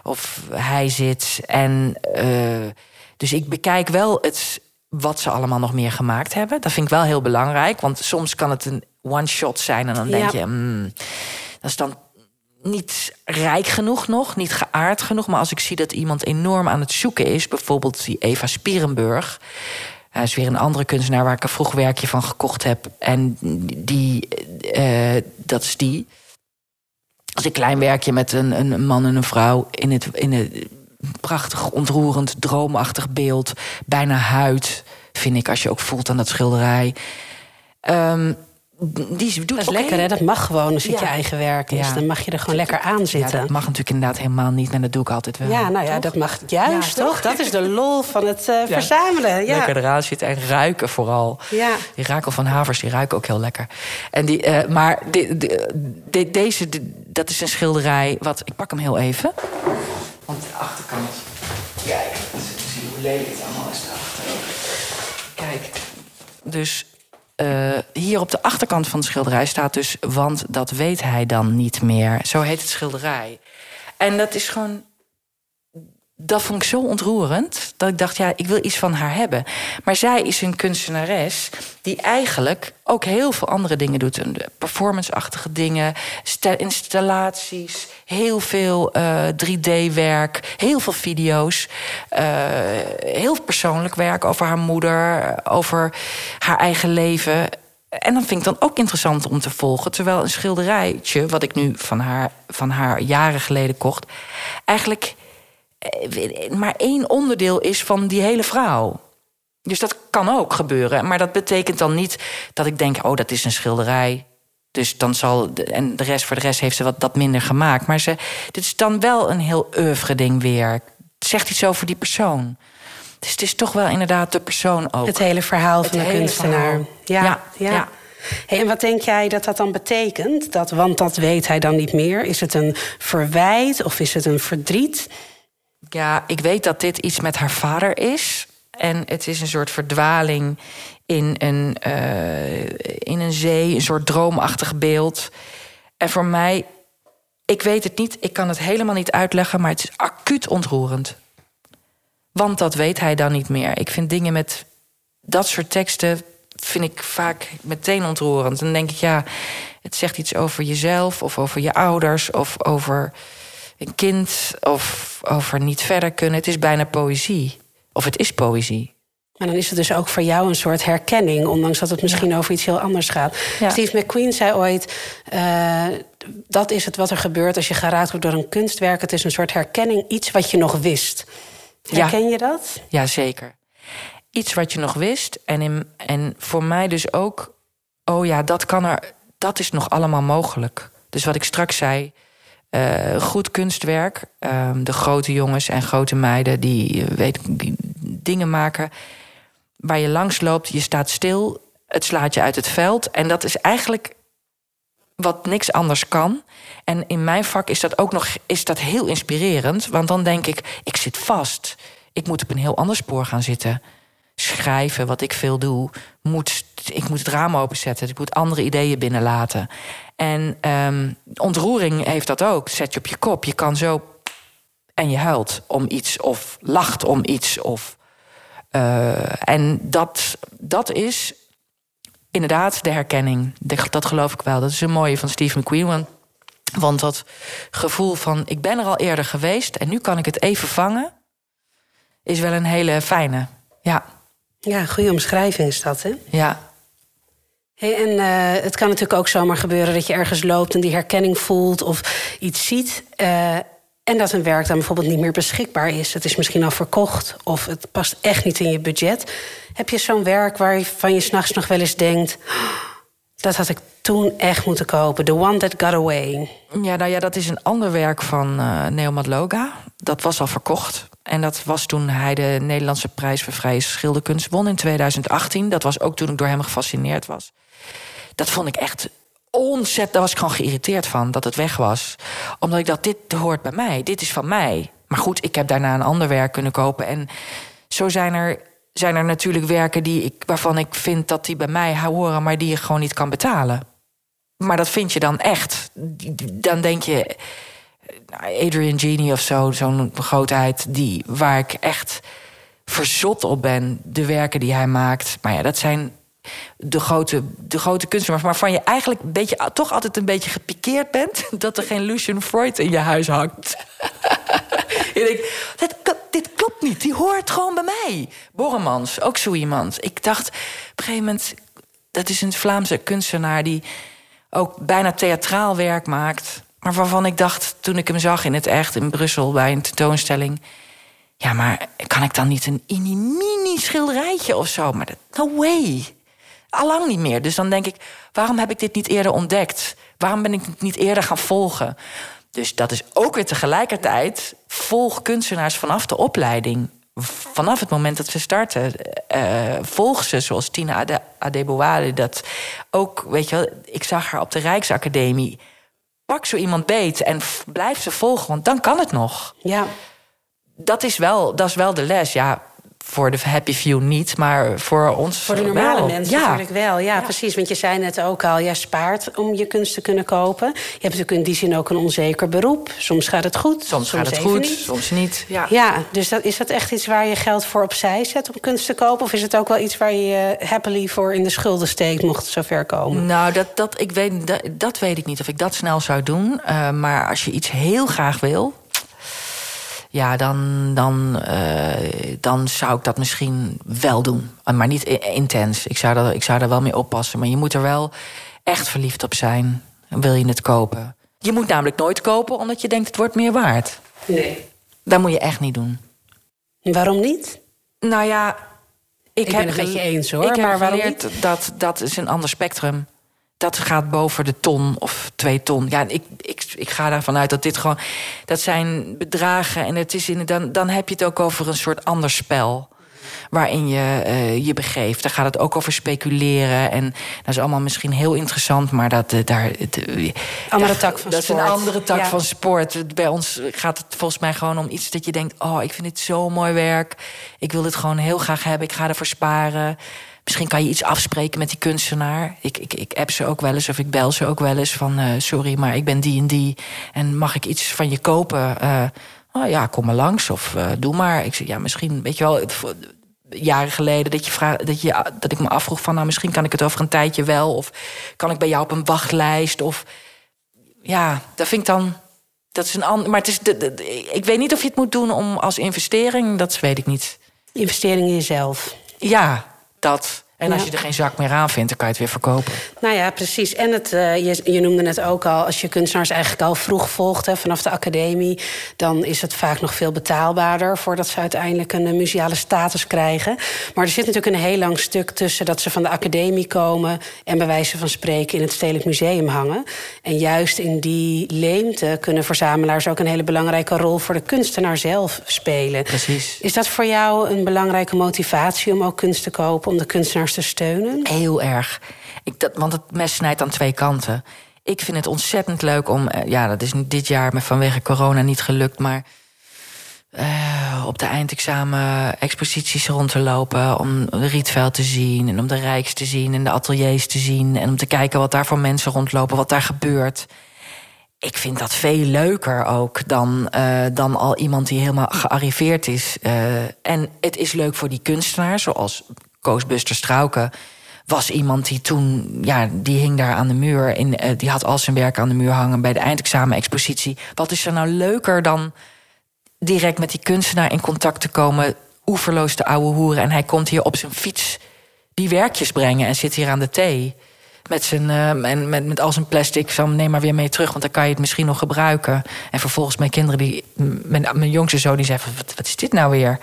Of hij zit. En uh, dus ik bekijk wel het, wat ze allemaal nog meer gemaakt hebben. Dat vind ik wel heel belangrijk. Want soms kan het een one-shot zijn. En dan denk je, mm, dat is dan niet rijk genoeg nog, niet geaard genoeg. Maar als ik zie dat iemand enorm aan het zoeken is, bijvoorbeeld die Eva Spierenburg. Hij is weer een andere kunstenaar waar ik een vroeg werkje van gekocht heb. En die, uh, dat is die. Als een klein werkje met een, een man en een vrouw in het, in het prachtig, ontroerend, droomachtig beeld. Bijna huid, vind ik, als je ook voelt aan dat schilderij. Um, die doet Dat is lekker, hè? Dat mag gewoon als het Ja. je eigen werk is. Ja. Dan mag je er gewoon lekker aan Ja, zitten. dat mag natuurlijk inderdaad helemaal niet, en dat doe ik altijd wel. Ja, nou ja, Toch? dat mag juist, Ja, toch? Dat is de lol van het eh, verzamelen. Ja. Lekker eraan zitten en ruiken vooral. Ja. Die rakel van havers, die ruiken ook heel lekker. En die, eh, maar deze, dat is een schilderij wat... Ik pak hem heel even. Want de achterkant... Kijk, zie hoe lelijk het allemaal is. Kijk, dus eh, hier op de achterkant van het schilderij staat dus... want dat weet hij dan niet meer. Zo heet het schilderij. En dat is gewoon dat vond ik zo ontroerend dat ik dacht, ja, ik wil iets van haar hebben. Maar zij is een kunstenares die eigenlijk ook heel veel andere dingen doet. Een Performance-achtige dingen, sta- installaties, heel veel eh, 3D-werk, heel veel video's. eh, heel persoonlijk werk over haar moeder, over haar eigen leven. En dat vind ik dan ook interessant om te volgen. Terwijl een schilderijtje, wat ik nu van haar, van haar jaren geleden kocht, eigenlijk eh, maar één onderdeel is van die hele vrouw. Dus dat kan ook gebeuren. Maar dat betekent dan niet dat ik denk: oh, dat is een schilderij. Dus dan zal. de- En de rest voor de rest heeft ze wat dat minder gemaakt. Maar ze, dit is dan wel een heel oeuvre ding weer. Het zegt iets over die persoon. Dus het is toch wel inderdaad de persoon ook. Het hele verhaal Het van de kunstenaar. Ja, ja. Ja, ja. Hey, en wat denk jij dat dat dan betekent? Dat, want dat weet hij dan niet meer. Is het een verwijt of is het een verdriet? Ja, ik weet dat dit iets met haar vader is. En het is een soort verdwaling in een, eh, in een zee, een soort droomachtig beeld. En voor mij, ik weet het niet, ik kan het helemaal niet uitleggen, maar het is acuut ontroerend. Want dat weet hij dan niet meer. Ik vind dingen met dat soort teksten vind ik vaak meteen ontroerend. Dan denk ik, ja, het zegt iets over jezelf of over je ouders of over een kind of over niet verder kunnen. Het is bijna poëzie. Of het is poëzie. Maar dan is het dus ook voor jou een soort herkenning, ondanks dat het misschien over iets heel anders gaat. Ja. Steve McQueen zei ooit: eh, dat is het wat er gebeurt als je geraakt wordt door een kunstwerk. Het is een soort herkenning, iets wat je nog wist. Ja. Herken je dat? Ja, zeker. Iets wat je nog wist. En, in, en voor mij dus ook... oh ja, dat kan er... dat is nog allemaal mogelijk. Dus wat ik straks zei... eh, goed kunstwerk. ehm, de grote jongens en grote meiden... die, eh, weet, dingen maken waar je langs loopt. Je staat stil, het slaat je uit het veld. En dat is eigenlijk wat niks anders kan. En in mijn vak is dat ook nog is dat heel inspirerend. Want dan denk ik, ik zit vast. Ik moet op een heel ander spoor gaan zitten. Schrijven, wat ik veel doe. Moet, ik moet het raam openzetten. Ik moet andere ideeën binnenlaten. En ehm, ontroering heeft dat ook. Zet je op je kop. Je kan zo... En je huilt om iets. Of lacht om iets. Of, eh, en dat, dat is inderdaad de herkenning. Dat geloof ik wel. Dat is een mooie van Steve McQueen. Want, want dat gevoel van ik ben er al eerder geweest en nu kan ik het even vangen, is wel een hele fijne. Ja, Ja, goede omschrijving is dat, hè? ja. En eh, het kan natuurlijk ook zomaar gebeuren dat je ergens loopt en die herkenning voelt of iets ziet. eh, en dat een werk dan bijvoorbeeld niet meer beschikbaar is. Het is misschien al verkocht of het past echt niet in je budget. Heb je zo'n werk waarvan je s'nachts nog wel eens denkt... "Oh, dat had ik toen echt moeten kopen. The one that got away. Ja, nou ja, dat is een ander werk van eh Neo. Dat was al verkocht. En dat was toen hij de Nederlandse prijs voor vrije schilderkunst won in 2018. Dat was ook toen ik door hem gefascineerd was. Dat vond ik echt ontzettend. Daar was ik gewoon geïrriteerd van dat het weg was. Omdat ik dacht, dit hoort bij mij. Dit is van mij. Maar goed, ik heb daarna een ander werk kunnen kopen. En zo zijn er, zijn er natuurlijk werken die ik, waarvan ik vind dat die bij mij horen, maar die je gewoon niet kan betalen. Maar dat vind je dan echt. Dan denk je, nou, Adrian Genie of zo, zo'n grootheid, die, waar ik echt verzot op ben. De werken die hij maakt. Maar ja, dat zijn de grote, de grote kunstenaars. Waarvan je eigenlijk een beetje, toch altijd een beetje gepikeerd bent... dat er geen Lucian Freud in je huis hangt. je denkt, dit, klopt niet, die hoort gewoon bij mij. Borremans, ook zo iemand. Ik dacht op een gegeven moment... dat is een Vlaamse kunstenaar die ook bijna theatraal werk maakt... maar waarvan ik dacht, toen ik hem zag in het echt in Brussel... bij een tentoonstelling... ja, maar kan ik dan niet een mini schilderijtje of zo? Maar dat, no way. Allang niet meer. Dus dan denk ik, waarom heb ik dit niet eerder ontdekt? Waarom ben ik het niet eerder gaan volgen? Dus dat is ook weer tegelijkertijd volg kunstenaars vanaf de opleiding. Vanaf het moment dat ze starten, uh, volg ze zoals Tina Adebouwade. Dat ook, weet je wel, ik zag haar op de Rijksacademie. Pak zo iemand beet en blijf ze volgen, want dan kan het nog. Ja. Dat is wel, dat is wel de les. Ja, voor de happy few niet, maar voor ons Voor de normale mensen natuurlijk wel. Ja, precies. Want je zei net ook al, je spaart om je kunst te kunnen kopen. Je hebt natuurlijk in die zin ook een onzeker beroep. Soms gaat het goed, soms, gaat het goed, soms niet. Ja, ja dus dat, is dat echt iets waar je geld voor opzij zet om kunst te kopen? Of is het ook wel iets waar je happily voor in de schulden steekt, mocht het zover komen? Nou, dat, dat, ik weet, dat, dat weet ik niet of ik dat snel zou doen. Uh, maar als je iets heel graag wil, ja, dan, dan, uh, dan zou ik dat misschien wel doen. Maar niet intens. Ik zou, dat, ik zou daar wel mee oppassen. Maar je moet er wel echt verliefd op zijn. Wil je het kopen? Je moet namelijk nooit kopen omdat je denkt het wordt meer waard. Nee. Dat moet je echt niet doen. Waarom niet? Nou ja, ik, ik heb ben het met je eens hoor. Ik maar heb geleerd dat dat is een ander spectrum dat gaat boven de ton of twee ton. Ja, ik, ik, ik ga ervan uit dat dit gewoon. Dat zijn bedragen. En het is in, dan, dan heb je het ook over een soort ander spel. Waarin je uh, je begeeft. Daar gaat het ook over speculeren. En dat is allemaal misschien heel interessant, maar dat uh, daar. Uh, andere tak van dat sport. Dat is een andere tak van sport. Bij ons gaat het volgens mij gewoon om iets dat je denkt: oh, ik vind dit zo mooi werk. Ik wil dit gewoon heel graag hebben. Ik ga ervoor sparen. Misschien kan je iets afspreken met die kunstenaar. Ik, ik, ik app ze ook wel eens of ik bel ze ook wel eens van... Uh, sorry, maar ik ben die en die. En mag ik iets van je kopen? Uh, oh ja, kom maar langs of uh, doe maar. Ik zeg, ja, misschien, weet je wel... Jaren geleden dat, je vraag, dat, je, dat ik me afvroeg van... nou, misschien kan ik het over een tijdje wel... of kan ik bij jou op een wachtlijst? Of ja, dat vind ik dan... Dat is een ander, maar het is de, de, ik weet niet of je het moet doen om als investering. Dat weet ik niet. Investering in jezelf. Ja, dat. En als je er geen zak meer aan vindt, dan kan je het weer verkopen. Nou ja, precies. En het, uh, je, je, noemde net ook al, als je kunstenaars eigenlijk al vroeg volgt hè, vanaf de academie, dan is het vaak nog veel betaalbaarder voordat ze uiteindelijk een, museale status krijgen. Maar er zit natuurlijk een heel lang stuk tussen dat ze van de academie komen en bij wijze van spreken in het Stedelijk Museum hangen. En juist in die leemte kunnen verzamelaars ook een hele belangrijke rol voor de kunstenaar zelf spelen. Precies. Is dat voor jou een belangrijke motivatie om ook kunst te kopen, om de kunstenaars te steunen? Heel erg. Ik, dat, want het mes snijdt aan twee kanten. Ik vind het ontzettend leuk om... Eh, ja, dat is dit jaar vanwege corona niet gelukt... maar uh, op de eindexamen exposities rond te lopen... om Rietveld te zien en om de Rijks te zien... en de ateliers te zien en om te kijken wat daar voor mensen rondlopen... wat daar gebeurt ik vind dat veel leuker ook dan, uh, dan al iemand die helemaal gearriveerd is. En het is leuk voor die kunstenaar, zoals Koos Buster Strauken was iemand die toen, ja, die hing daar aan de muur. In, uh, die had al zijn werk aan de muur hangen bij de eindexamen-expositie. Wat is er nou leuker dan direct met die kunstenaar in contact te komen? Oeverloos de ouwe hoeren. En hij komt hier op zijn fiets die werkjes brengen en zit hier aan de thee. Met, zijn, uh, en met, met al zijn plastic. Van neem maar weer mee terug, want dan kan je het misschien nog gebruiken. En vervolgens mijn kinderen, die, mijn, mijn jongste zoon, die zei: wat, wat is dit nou weer?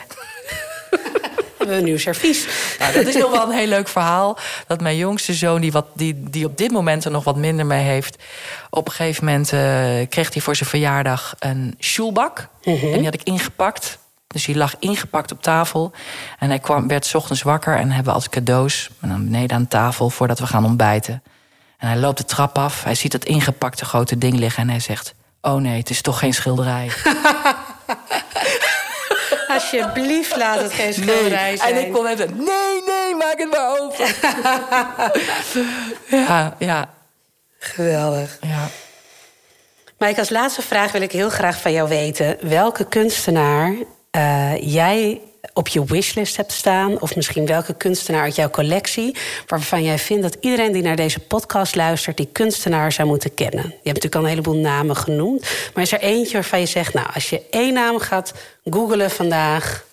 hebben we een nieuw servies. Nou, dat is nog wel een heel leuk verhaal. Dat mijn jongste zoon, die, wat, die, die op dit moment er nog wat minder mee heeft... op een gegeven moment uh, kreeg hij voor zijn verjaardag een schoelbak. Mhm. En die had ik ingepakt. Dus die lag ingepakt op tafel. En hij kwam, werd s ochtends wakker en hebben we als cadeaus... en dan beneden aan tafel voordat we gaan ontbijten. En hij loopt de trap af. Hij ziet dat ingepakte grote ding liggen en hij zegt... oh nee, het is toch geen schilderij. Alsjeblieft, laat het geen schilderij nee. zijn. En ik kon even, nee, nee, maak het maar open. ja, ja. Geweldig. Ja. Mike, als laatste vraag wil ik heel graag van jou weten... welke kunstenaar uh, jij op je wishlist hebt staan, of misschien welke kunstenaar uit jouw collectie, waarvan jij vindt dat iedereen die naar deze podcast luistert, die kunstenaar zou moeten kennen. Je hebt natuurlijk al een heleboel namen genoemd, maar is er eentje waarvan je zegt, nou, als je één naam gaat googelen vandaag.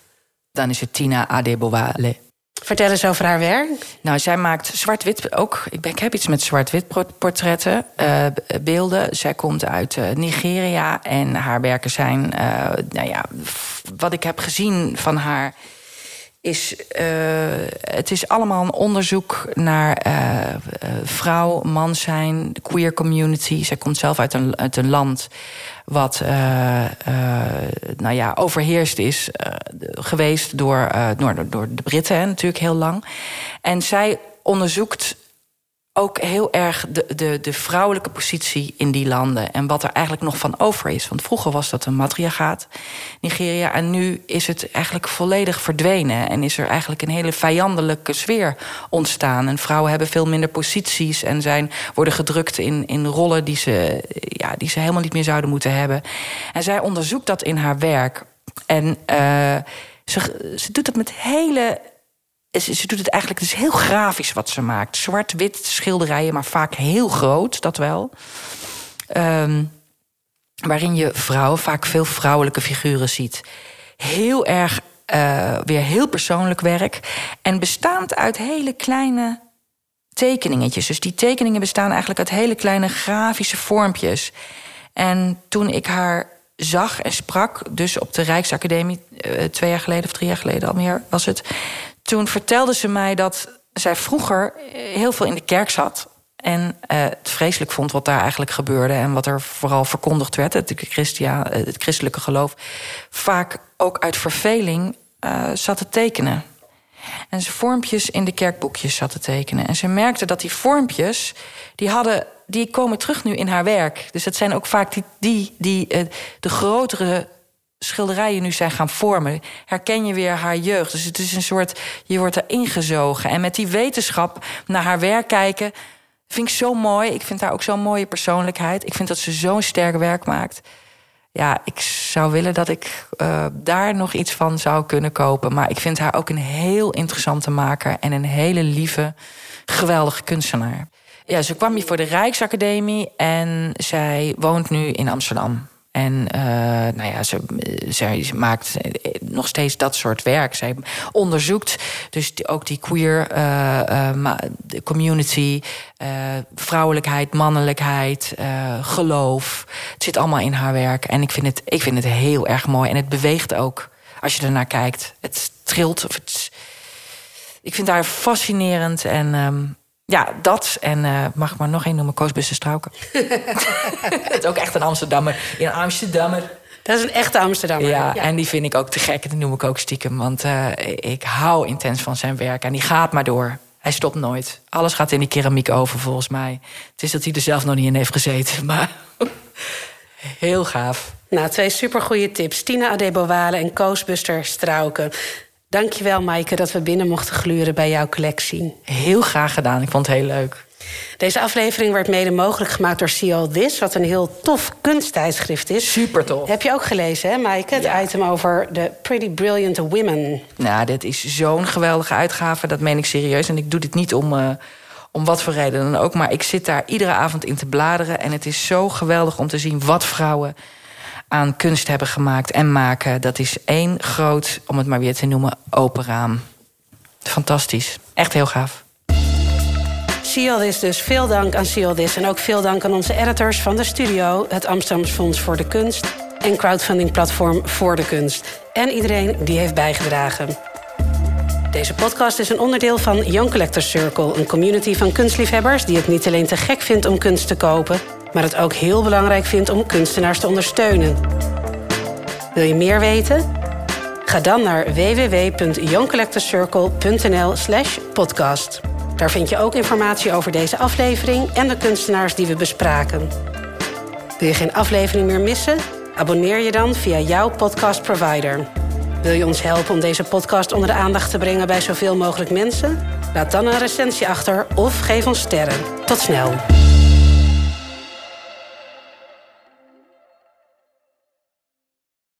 Dan is het Tina Adebowale. Vertel eens over haar werk. Nou, zij maakt zwart-wit ook. Ik, heb iets met zwart-wit portretten, uh, beelden. Zij komt uit uh, Nigeria en haar werken zijn, uh, nou ja, wat ik heb gezien van haar is, uh, het is allemaal een onderzoek naar uh, vrouw, man zijn, de queer community. Zij komt zelf uit een, uit een land wat nou ja, overheerst is geweest door, door, door de Britten natuurlijk heel lang. En zij onderzoekt ook heel erg de, de, de vrouwelijke positie in die landen. En wat er eigenlijk nog van over is. Want vroeger was dat een matriarchaat, Nigeria. En nu is het eigenlijk volledig verdwenen. En is er eigenlijk een hele vijandelijke sfeer ontstaan. En vrouwen hebben veel minder posities. En zijn, worden gedrukt in, in rollen die ze, ja, die ze helemaal niet meer zouden moeten hebben. En zij onderzoekt dat in haar werk. En uh, ze, ze doet dat met hele ze, doet het eigenlijk, het is heel grafisch wat ze maakt. Zwart-wit schilderijen, maar vaak heel groot, dat wel. Um, waarin je vrouwen, vaak veel vrouwelijke figuren ziet. Heel erg, uh, weer heel persoonlijk werk. En bestaand uit hele kleine tekeningetjes. Dus die tekeningen bestaan eigenlijk uit hele kleine grafische vormpjes. En toen ik haar zag en sprak, dus op de Rijksacademie, uh, twee jaar geleden of drie jaar geleden al meer was het toen vertelde ze mij dat zij vroeger heel veel in de kerk zat. En uh, het vreselijk vond wat daar eigenlijk gebeurde. En wat er vooral verkondigd werd, het, Christia, het christelijke geloof. Vaak ook uit verveling zat te tekenen. En ze vormpjes in de kerkboekjes zat te tekenen. En ze merkte dat die vormpjes, die, hadden, die komen terug nu in haar werk. Dus het zijn ook vaak die, die, die de grotere schilderijen nu zijn gaan vormen, herken je weer haar jeugd. Dus het is een soort, je wordt er ingezogen. En met die wetenschap naar haar werk kijken, vind ik zo mooi. Ik vind haar ook zo'n mooie persoonlijkheid. Ik vind dat ze zo'n sterk werk maakt. Ja, ik zou willen dat ik uh, daar nog iets van zou kunnen kopen. Maar ik vind haar ook een heel interessante maker en een hele lieve, geweldige kunstenaar. Ja, ze kwam hier voor de Rijksacademie en zij woont nu in Amsterdam. En uh, nou ja, ze, maakt nog steeds dat soort werk. Zij onderzoekt dus ook die queer uh, uh, community, vrouwelijkheid, mannelijkheid, geloof. Het zit allemaal in haar werk. En ik vind, het, ik vind het heel erg mooi. En het beweegt ook als je ernaar kijkt. Het trilt. Of het, ik vind haar fascinerend en um, ja, dat. En uh, mag ik maar nog één noemen? Koosbussen Strauken. het is ook echt een Amsterdammer. In Amsterdammer. Dat is een echte Amsterdammer. Ja, ja, en die vind ik ook te gek. Die noem ik ook stiekem. Want uh, ik hou intens van zijn werk. En die gaat maar door. Hij stopt nooit. Alles gaat in die keramiek over, volgens mij. Het is dat hij er zelf nog niet in heeft gezeten. Maar heel gaaf. Nou, twee supergoeie tips. Tina Adebowale en Koosbuster Strauken. Dankjewel, Maaike, dat we binnen mochten gluren bij jouw collectie. Heel graag gedaan. Ik vond het heel leuk. Deze aflevering werd mede mogelijk gemaakt door See All This... wat een heel tof kunsttijdschrift is. Super tof. Heb je ook gelezen, hè, Maaike? Het item over de Pretty Brilliant Women. Nou, dit is zo'n geweldige uitgave. Dat meen ik serieus. En ik doe dit niet om... Uh, om wat voor reden dan ook. Maar ik zit daar iedere avond in te bladeren. En het is zo geweldig om te zien wat vrouwen aan kunst hebben gemaakt en maken. Dat is één groot, om het maar weer te noemen, open raam. Fantastisch. Echt heel gaaf. This dus. Veel dank aan This. En ook veel dank aan onze editors van de studio... het Amsterdamse Fonds voor de Kunst... en crowdfundingplatform Voor de Kunst. En iedereen die heeft bijgedragen. Deze podcast is een onderdeel van Young Collectors Circle... een community van kunstliefhebbers die het niet alleen te gek vindt om kunst te kopen maar het ook heel belangrijk vindt om kunstenaars te ondersteunen. Wil je meer weten? Ga dan naar www.youngcollectorcircle.nl/slash podcast. Daar vind je ook informatie over deze aflevering en de kunstenaars die we bespraken. Wil je geen aflevering meer missen? Abonneer je dan via jouw podcast provider. Wil je ons helpen om deze podcast onder de aandacht te brengen bij zoveel mogelijk mensen? Laat dan een recensie achter of geef ons sterren. Tot snel.